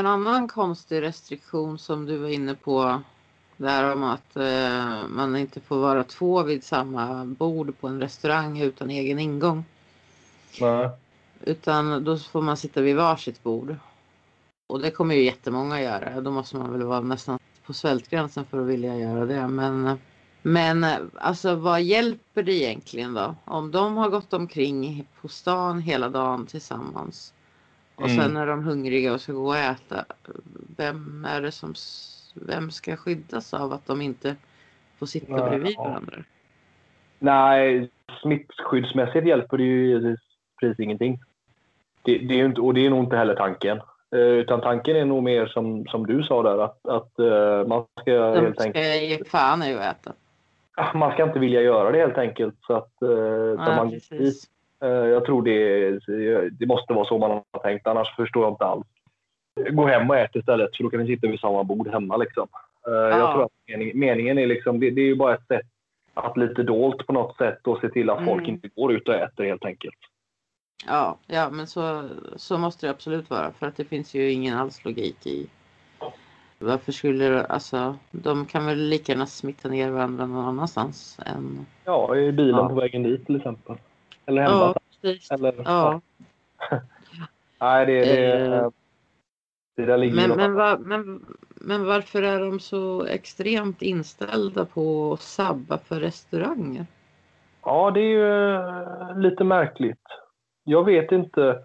En annan konstig restriktion som du var inne på där om att eh, man inte får vara två vid samma bord på en restaurang utan egen ingång. Nej. Utan då får man sitta vid varsitt bord. Och det kommer ju jättemånga göra. Då måste man väl vara nästan på svältgränsen för att vilja göra det. Men, men alltså vad hjälper det egentligen då? Om de har gått omkring på stan hela dagen tillsammans. Och Mm. sen är de hungriga och ska gå och äta. Vem är det som vem ska skyddas av att de inte får sitta Ja. bredvid varandra? Nej, smittskyddsmässigt hjälper det ju precis ingenting. Det, det är ju inte, och det är nog inte heller tanken. Eh, utan tanken är nog mer som, som du sa där, att, att eh, man ska De helt ska enkelt ge fan i att äta. Ah, man ska inte vilja göra det helt enkelt. Så att, eh, Ja, man precis. Eh, jag tror det, det måste vara så man har tänkt, annars förstår jag inte alls. Gå hem och ät istället, för då kan ni sitta vid samma bord hemma. Liksom. Eh, Ja. Jag tror att mening, meningen är liksom, det, det är ju bara ett sätt att lite dolt på något sätt och se till att folk Mm. inte går ut och äter helt enkelt. Ja, ja men så, så måste det absolut vara för att det finns ju ingen alls logik i varför skulle det- alltså de kan väl lika gärna smitta ner varandra någon annanstans än Ja, i bilen Ja. på vägen dit till exempel. Eller hemma. Ja, precis. Eller, Ja, Nej, det, det, Eh. det där ligger men, men, va, men, men varför är de så extremt inställda på att sabba för restauranger? Ja, det är ju eh, lite märkligt. Jag vet inte.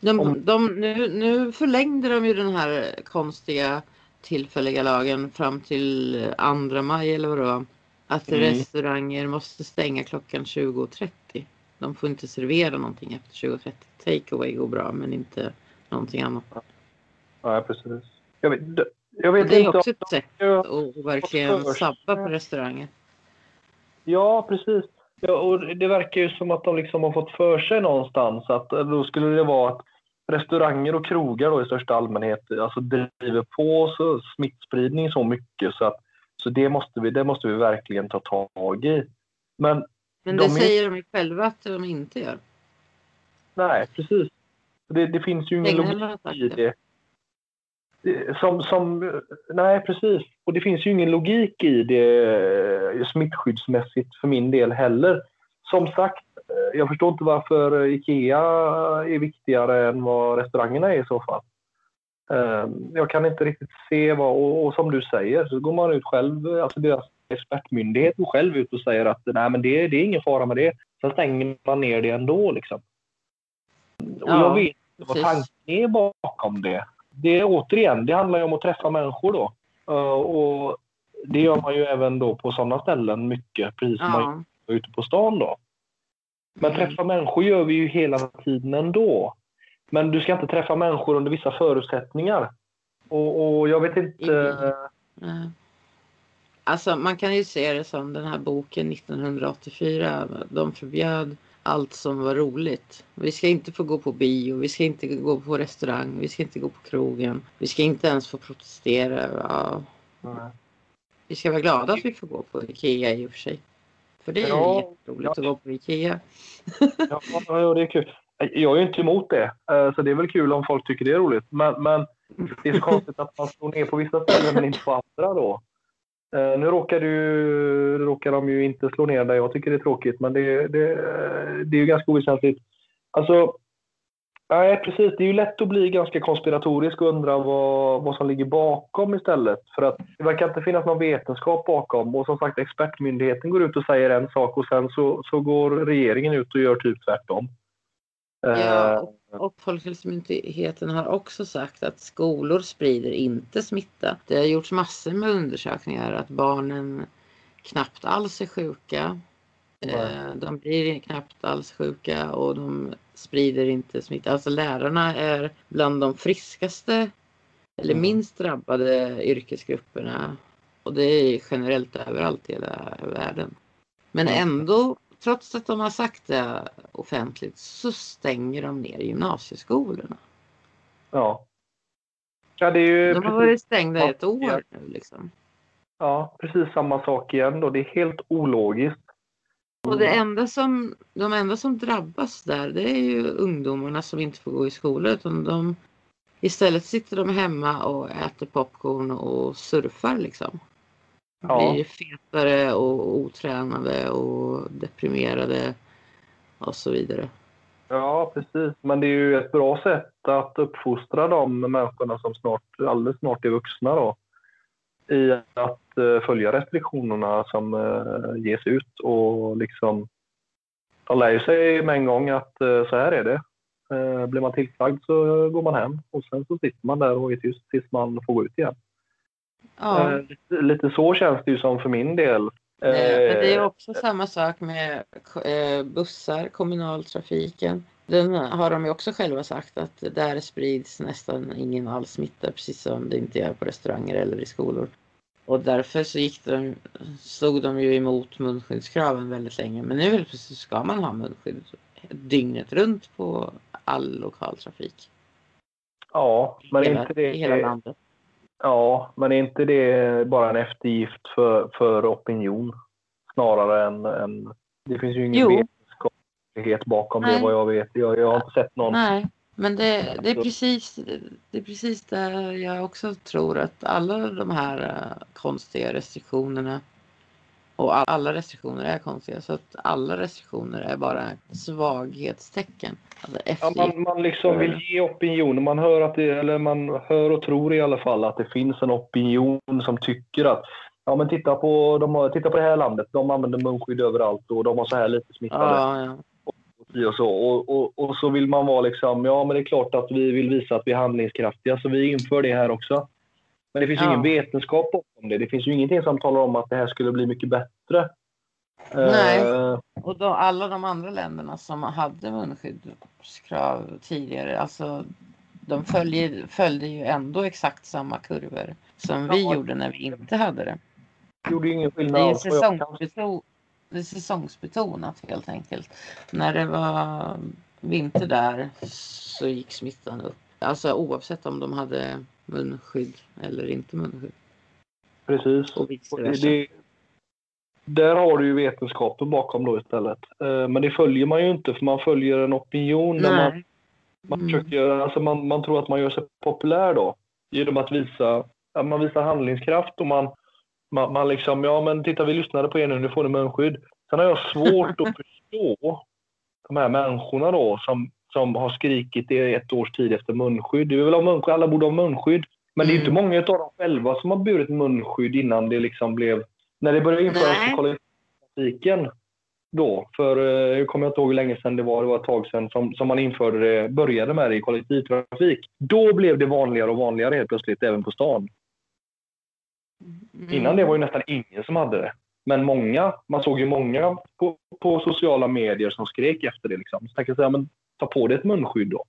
De, Om- de, nu, nu förlängde de ju den här konstiga tillfälliga lagen fram till 2 maj eller vad det var. Att Mm. restauranger måste stänga klockan 20.30. De får inte servera någonting efter 20.30. Take away går bra men inte någonting annat. Nej, precis. Jag vet, jag vet det är inte. också ett sätt att verkligen sabba på restauranger. Ja, precis. Ja, och det verkar ju som att de liksom har fått för sig någonstans att eh, då skulle det vara att restauranger och krogar då i största allmänhet alltså driver på så smittspridning så mycket så att så det måste vi, det måste vi verkligen ta tag i. Men Men De det är- säger de ju själva att de inte gör. nej, precis. Det, det finns ju ingen logik i det. det. Det- Som, som, nej, precis. Och det finns ju ingen logik i det eh, smittskyddsmässigt för min del heller. Som sagt, eh, jag förstår inte varför Ikea är viktigare än vad restaurangerna är i så fall. Eh, Jag kan inte riktigt se vad, och, och som du säger så går man ut själv, alltså deras expertmyndighet går själv ut och säger att nej men det, det är ingen fara med det. Sen stänger man ner det ändå liksom. Och Ja, jag vet inte vad tanken är bakom det. Det är återigen, det handlar ju om att träffa människor då. Eh, och det gör man ju även då på sådana ställen mycket, precis som man Ja. gör ute på stan då. Men Mm. träffa människor gör vi ju hela tiden ändå. Men du ska inte träffa människor under vissa förutsättningar. Och, och jag vet inte... Eh, Alltså man kan ju se det som den här boken 1984. De förbjöd allt som var roligt. Vi ska inte få gå på bio, vi ska inte gå på restaurang, vi ska inte gå på krogen. Vi ska inte ens få protestera. Ja, vi ska vara glada att vi får gå på Ikea i och för sig. För det är Ja, jätteroligt att gå på Ikea. Ja, ja, det är kul. Jag är ju inte emot det, eh, så det är väl kul om folk tycker det är roligt. Men, men det är så konstigt att man slår ner på vissa ställen men inte på andra då. Eh, nu råkar, du, råkar de ju inte slå ner där jag tycker det är tråkigt, men det, det, det är ju ganska oväsentligt. Alltså, nej precis, det är ju lätt att bli ganska konspiratorisk och undra vad, vad som ligger bakom istället. För att det verkar inte finnas någon vetenskap bakom. Och som sagt, expertmyndigheten går ut och säger en sak och sen så, så går regeringen ut och gör typ tvärtom. Eh, Ja, och, och Folkhälsomyndigheten har också sagt att skolor sprider inte smitta. Det har gjorts massor med undersökningar att barnen knappt alls är sjuka. Eh, De blir knappt alls sjuka och de sprider inte smitta. Alltså lärarna är bland de friskaste eller Mm. minst drabbade yrkesgrupperna. Och det är generellt överallt i hela världen. Men Mm. ändå, trots att de har sagt det offentligt, så stänger de ner gymnasieskolorna. ja. Ja, det är ju De har varit stängda i ett år nu liksom. ja, precis samma sak igen då. Det är helt ologiskt. Och det enda som, de enda som drabbas där det är ju ungdomarna som inte får gå i skolan utan de Istället sitter de hemma och äter popcorn och surfar liksom. Ja. Blir fetare och otränade och deprimerade och så vidare. Ja, precis. Men det är ju ett bra sätt att uppfostra de människorna som snart, alldeles snart är vuxna då. I att eh, följa restriktionerna som eh, ges ut och liksom de lär ju sig med en gång att eh, så här är det. Blir man tillsagd så går man hem och sen så sitter man där och är tyst tills man får gå ut igen. Ja. Eh, lite, lite så känns det ju som för min del. Nej, men det är Eh, också samma sak med eh, bussar, kommunaltrafiken. Den har de ju också själva sagt att där sprids nästan ingen all smitta precis som det inte gör på restauranger eller i skolor. Och därför så gick de, stod de ju emot munskyddskraven väldigt länge. Men nu plötsligt ska man ha munskydd dygnet runt på all lokaltrafik. Ja, men hela, inte det... I hela landet. Ja, men är inte det bara en eftergift för, för opinion snarare än, än... Det finns ju ingen vetenskaplighet bakom det Nej. vad jag vet. Jag, jag har inte sett någon... Nej, men det, det, är precis, det är precis där jag också tror att alla de här eh, konstiga restriktionerna och all- alla restriktioner är konstiga så att alla restriktioner är bara svaghetstecken. Alltså Ja, man, man liksom vill ge opinion. Man hör, att det, eller man hör och tror i alla fall att det finns en opinion som tycker att ja, men titta, på, de har, titta på det här landet. De använder munskydd överallt och de har så här lite smittade. ja, ja. och så. Och, och, och så vill man vara liksom, ja men det är klart att vi vill visa att vi är handlingskraftiga så vi inför det här också. Men det finns ju Ja. ingen vetenskap bakom det. Det finns ju ingenting som talar om att det här skulle bli mycket bättre. Nej. Eh, Och då, alla de andra länderna som hade munskyddskrav tidigare, alltså de följer, följde ju ändå exakt samma kurvor som vi Ja. gjorde när vi inte hade det. det gjorde ingen Det skillnad är, alls. vad jag kan- säsongsbeto- det är säsongsbetonat helt enkelt. När det var vinter där så gick smittan upp. Alltså oavsett om de hade munskydd eller inte munskydd. Precis. Och vice Och versa. det, där har du ju vetenskapen bakom då istället. Eh, Men det följer man ju inte för man följer en opinion. Där man, Nej. man, Mm. försöker, göra- alltså man, man tror att man gör sig populär då. Genom att visa, man visar handlingskraft och man, man, man liksom, ja men titta vi lyssnade på er nu, nu får ni munskydd. Sen har jag svårt att förstå de här människorna då som, som har skrikit i ett års tid efter munskydd. Vi vill ha munskydd, alla borde ha munskydd. Men det är inte Mm. många av dem själva som har burit munskydd innan det liksom blev... När det började införas på kollektivtrafiken då, för eh, jag kommer inte ihåg hur länge sedan det var, det var ett tag sedan som, som man införde det, började med det i kollektivtrafik. Då blev det vanligare och vanligare helt plötsligt även på stan. Mm. Innan det var ju nästan ingen som hade det. Men många, man såg ju många på, på sociala medier som skrek efter det. Liksom. Så tänkte jag säga, men ta på dig ett munskydd då.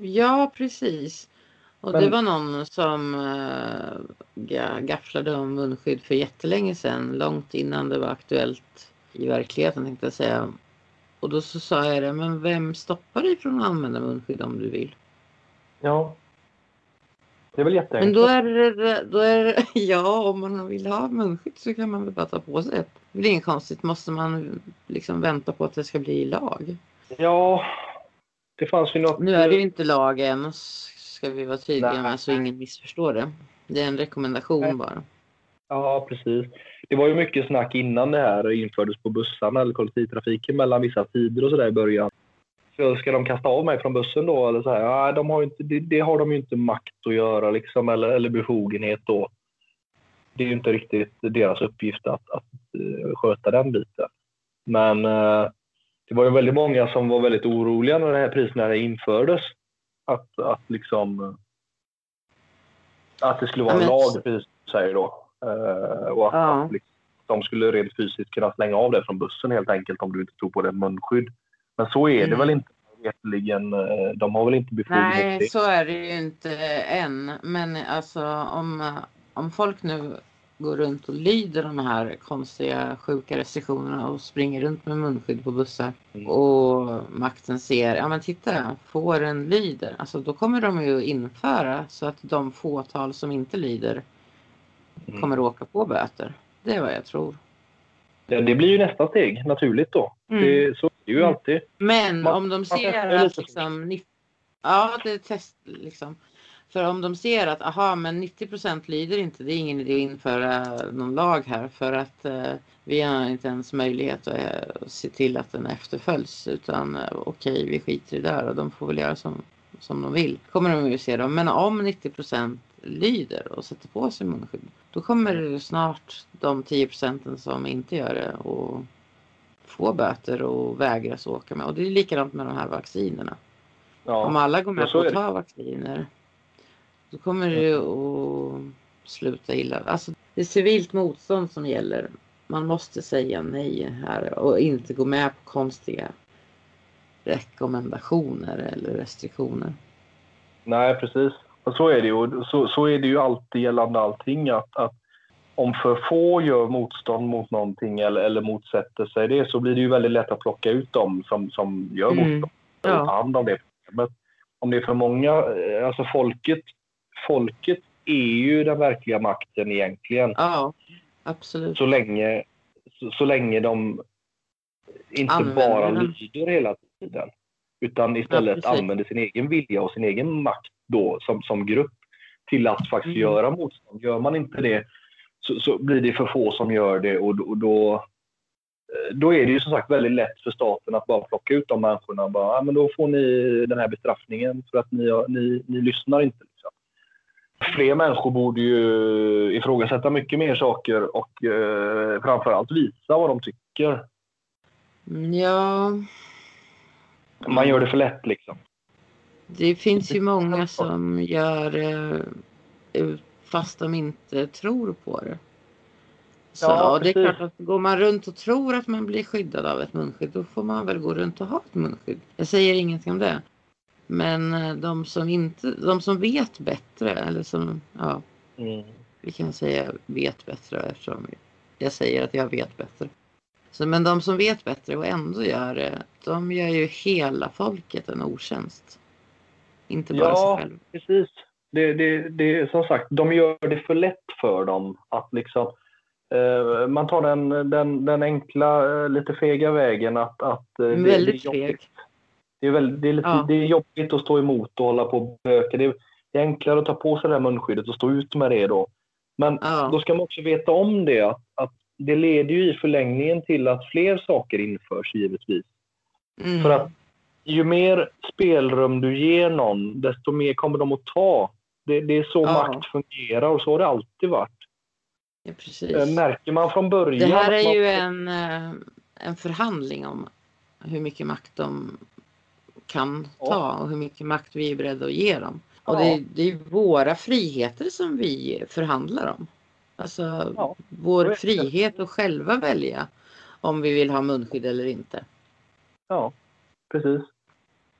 Ja, precis. Och det Men- var någon som äh, gafflade om munskydd för jättelänge sedan, långt innan det var aktuellt i verkligheten tänkte jag säga. Och då så sa jag det, men vem stoppar dig från att använda munskydd om du vill? Ja. Det är väl Men jätteenkelt. då är det, då är det, ja om man vill ha munskydd så kan man väl bara ta på sig ett. Det blir inget konstigt, måste man liksom vänta på att det ska bli lag? Ja, det fanns ju något... Nu är det ju inte lag än, ska vi vara tydliga Nej. med så ingen missförstår det. Det är en rekommendation Nej. bara. Ja, precis. Det var ju mycket snack innan det här infördes på bussarna eller kollektivtrafiken mellan vissa tider och sådär i början. Så ska de kasta av mig från bussen då? Eller så här? Ja, de har inte, det, det har de ju inte makt att göra liksom, eller, eller befogenhet då. Det är ju inte riktigt deras uppgift att, att eh, sköta den biten. Men eh, det var ju väldigt många som var väldigt oroliga när det här priserna infördes. Att, att liksom att det skulle vara en men- lag, precis som du säger då. Eh, och att, Ja. att liksom, de skulle rent fysiskt kunna slänga av det från bussen helt enkelt om du inte tog på dig munskydd. Men så är det Mm. väl inte veterligen. eh, De har väl inte befogenhet Nej, det. så är det ju inte än. Men alltså om, om folk nu går runt och lyder de här konstiga sjuka restriktionerna och springer runt med munskydd på bussar Mm. och makten ser, ja men titta, fåren lyder. Alltså då kommer de ju införa så att de fåtal som inte lyder Mm. kommer åka på böter. Det är vad jag tror. Ja, det blir ju nästa steg naturligt då. Mm. Det, så är det ju Mm. alltid. Men Man- om de ser att liksom, ja det är test liksom. För om de ser att aha, men 90% lyder inte, det är ingen idé att införa någon lag här för att eh, vi har inte ens möjlighet att eh, se till att den efterföljs utan eh, okej, vi skiter i det där och de får väl göra som, som de vill. Kommer de ju se dem. Men om 90% lyder och sätter på sig munskydd, då kommer snart de 10 procenten som inte gör det och få böter och vägras åka med. Och det är likadant med de här vaccinerna. Ja, Om alla går med på att ta vacciner då kommer det att sluta illa. Alltså, det är civilt motstånd som gäller. Man måste säga nej här och inte gå med på konstiga rekommendationer eller restriktioner. Nej, precis. Och så är det ju. Så, så är det ju alltid gällande allting. Att, att om för få gör motstånd mot någonting eller, eller motsätter sig det så blir det ju väldigt lätt att plocka ut dem som, som gör mm. motstånd ja. hand om det problemet. Om det är för många, eh, alltså folket, folket är ju den verkliga makten egentligen. Ja, absolut. Så länge, så, så länge de inte använder bara den. lyder hela tiden utan istället ja, använder sin egen vilja och sin egen makt då som, som grupp till att faktiskt mm. göra motstånd. Gör man inte det så, så, blir det för få som gör det och, och då, eh, då är det ju som sagt väldigt lätt för staten att bara plocka ut de människorna. Bara, ja, men då får ni den här bestraffningen för att ni, ni, ni lyssnar inte. Liksom. Fler människor borde ju ifrågasätta mycket mer saker och eh, framförallt visa vad de tycker. Mm, ja. Man gör det för lätt liksom. Det finns ju många som gör eh, fast de inte tror på det. Så ja, det är klart att går man runt och tror att man blir skyddad av ett munskydd då får man väl gå runt och ha ett munskydd. Jag säger ingenting om det. Men eh, de som inte, de som vet bättre eller som, ja. Mm. Vi kan säga vet bättre eftersom jag säger att jag vet bättre. Så, men de som vet bättre och ändå gör det, de gör ju hela folket en otjänst. Inte bara ja, sig själv. precis det, det, det, som sagt, de gör det för lätt för dem att liksom eh, man tar den, den, den enkla, eh, lite fega vägen att... att eh, väldigt feg. Det är, väldigt, det, är lite, ja. det är jobbigt att stå emot och hålla på och böka. Det är, det är enklare att ta på sig det här munskyddet och stå ut med det då. Men ja. då ska man också veta om det, att, att det leder ju i förlängningen till att fler saker införs givetvis. Mm. För att ju mer spelrum du ger någon, desto mer kommer de att ta. Det, det är så ja. makt fungerar och så har det alltid varit. Ja, precis. Eh, märker man från början... Det här är man... ju en, eh, en förhandling om hur mycket makt de kan ta och hur mycket makt vi är beredda att ge dem. Och det, det, är våra friheter som vi förhandlar om. Alltså ja, vår frihet att själva välja om vi vill ha munskydd eller inte. Ja, precis.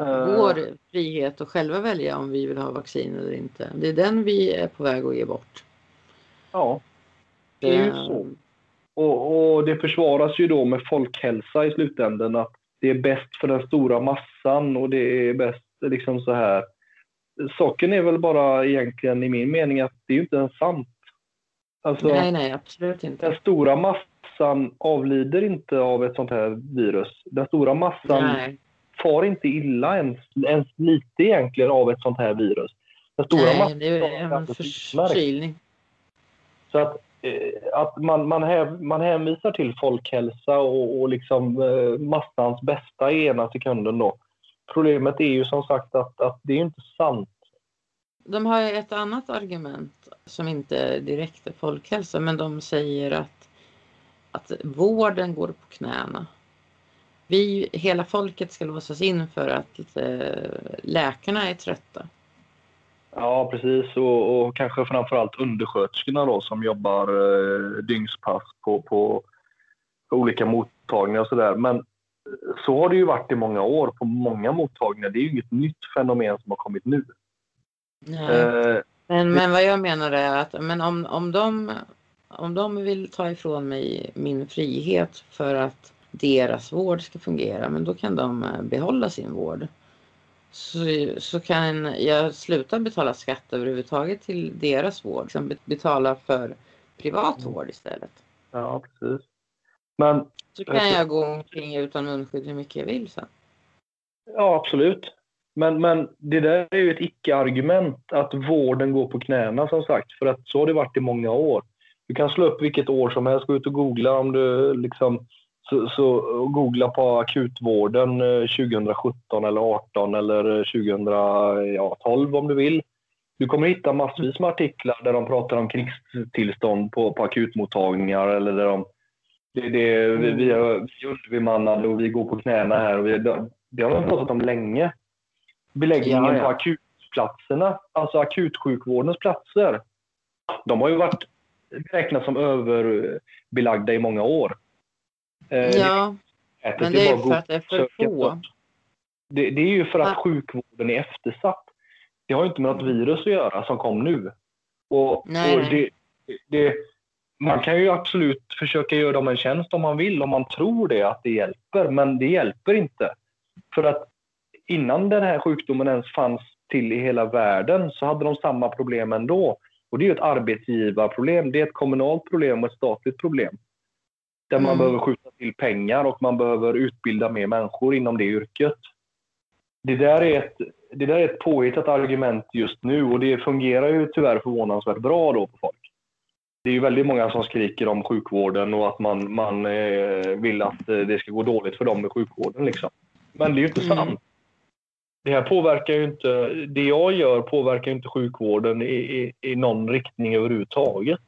Eh, vår frihet att själva välja om vi vill ha vaccin eller inte. Det är den vi är på väg att ge bort. Ja, det är ju så. Och, och, det försvaras ju då med folkhälsa i slutändan att det är bäst för den stora massan och det är bäst liksom så här. Saken är väl bara egentligen i min mening att det är ju inte ens sant. Alltså, nej, nej, absolut inte. Den stora massan avlider inte av ett sånt här virus. Den stora massan nej far inte illa ens, ens lite egentligen av ett sånt här virus. Den stora Nej, det är en förkylning. Så att, Eh, att man, man, häv, man hänvisar till folkhälsa och, och liksom eh, massans bästa i ena sekunden då. Problemet är ju som sagt att, att det är inte sant. De har ett annat argument som inte direkt är folkhälsa men de säger att, att vården går på knäna vi, hela folket ska låsas in för att eh, läkarna är trötta. Ja, precis. Och, och kanske framförallt undersköterskorna då som jobbar eh, dygnspass på, på, olika mottagningar och sådär. Men eh, så har det ju varit i många år på många mottagningar. Det är ju inget nytt fenomen som har kommit nu. Eh, men, men vad jag menar är att men om, om, de, om de vill ta ifrån mig min frihet för att deras vård ska fungera men då kan de eh, behålla sin vård. Så, så kan jag sluta betala skatt överhuvudtaget till deras vård. Liksom betala för privat mm. vård istället. Ja, precis. Men, så kan jag gå omkring utan munskydd hur mycket jag vill sen. Ja, absolut. Men, men det där är ju ett icke-argument att vården går på knäna som sagt. För att så har det varit i många år. Du kan slå upp vilket år som helst, gå ut och googla om du liksom så, så googla på akutvården 2017 eller 18 eller 2012 om du vill. Du kommer hitta massvis med artiklar där de pratar om krigstillstånd på, på akutmottagningar eller där de det, det, vi, vi är underbemannade och vi går på knäna här. Och vi, det har de pratat om länge. Beläggningen ja, ja. på akutplatserna, alltså akutsjukvårdens platser, de har ju varit beräknade som överbelagda i många år. Eh, ja, men det är för att det är för få. Det, det, är ju för att ja. sjukvården är eftersatt. Det har ju inte med något virus att göra som kom nu. Och, nej, och det, det, man kan ju absolut försöka göra dem en tjänst om man vill, om man tror det, att det hjälper. Men det hjälper inte. För att innan den här sjukdomen ens fanns till i hela världen så hade de samma problem ändå. Och det är ju ett arbetsgivarproblem, det är ett kommunalt problem och ett statligt problem. Där man mm. behöver skjuta till pengar och man behöver utbilda mer människor inom det yrket. Det där är ett, det där är ett påhittat argument just nu och det fungerar ju tyvärr förvånansvärt bra då på folk. Det är ju väldigt många som skriker om sjukvården och att man, man eh, vill att eh, det ska gå dåligt för dem med sjukvården. Liksom. Men det är ju inte mm. sant. Det här påverkar ju inte, det jag gör påverkar inte sjukvården i, i, i någon riktning överhuvudtaget.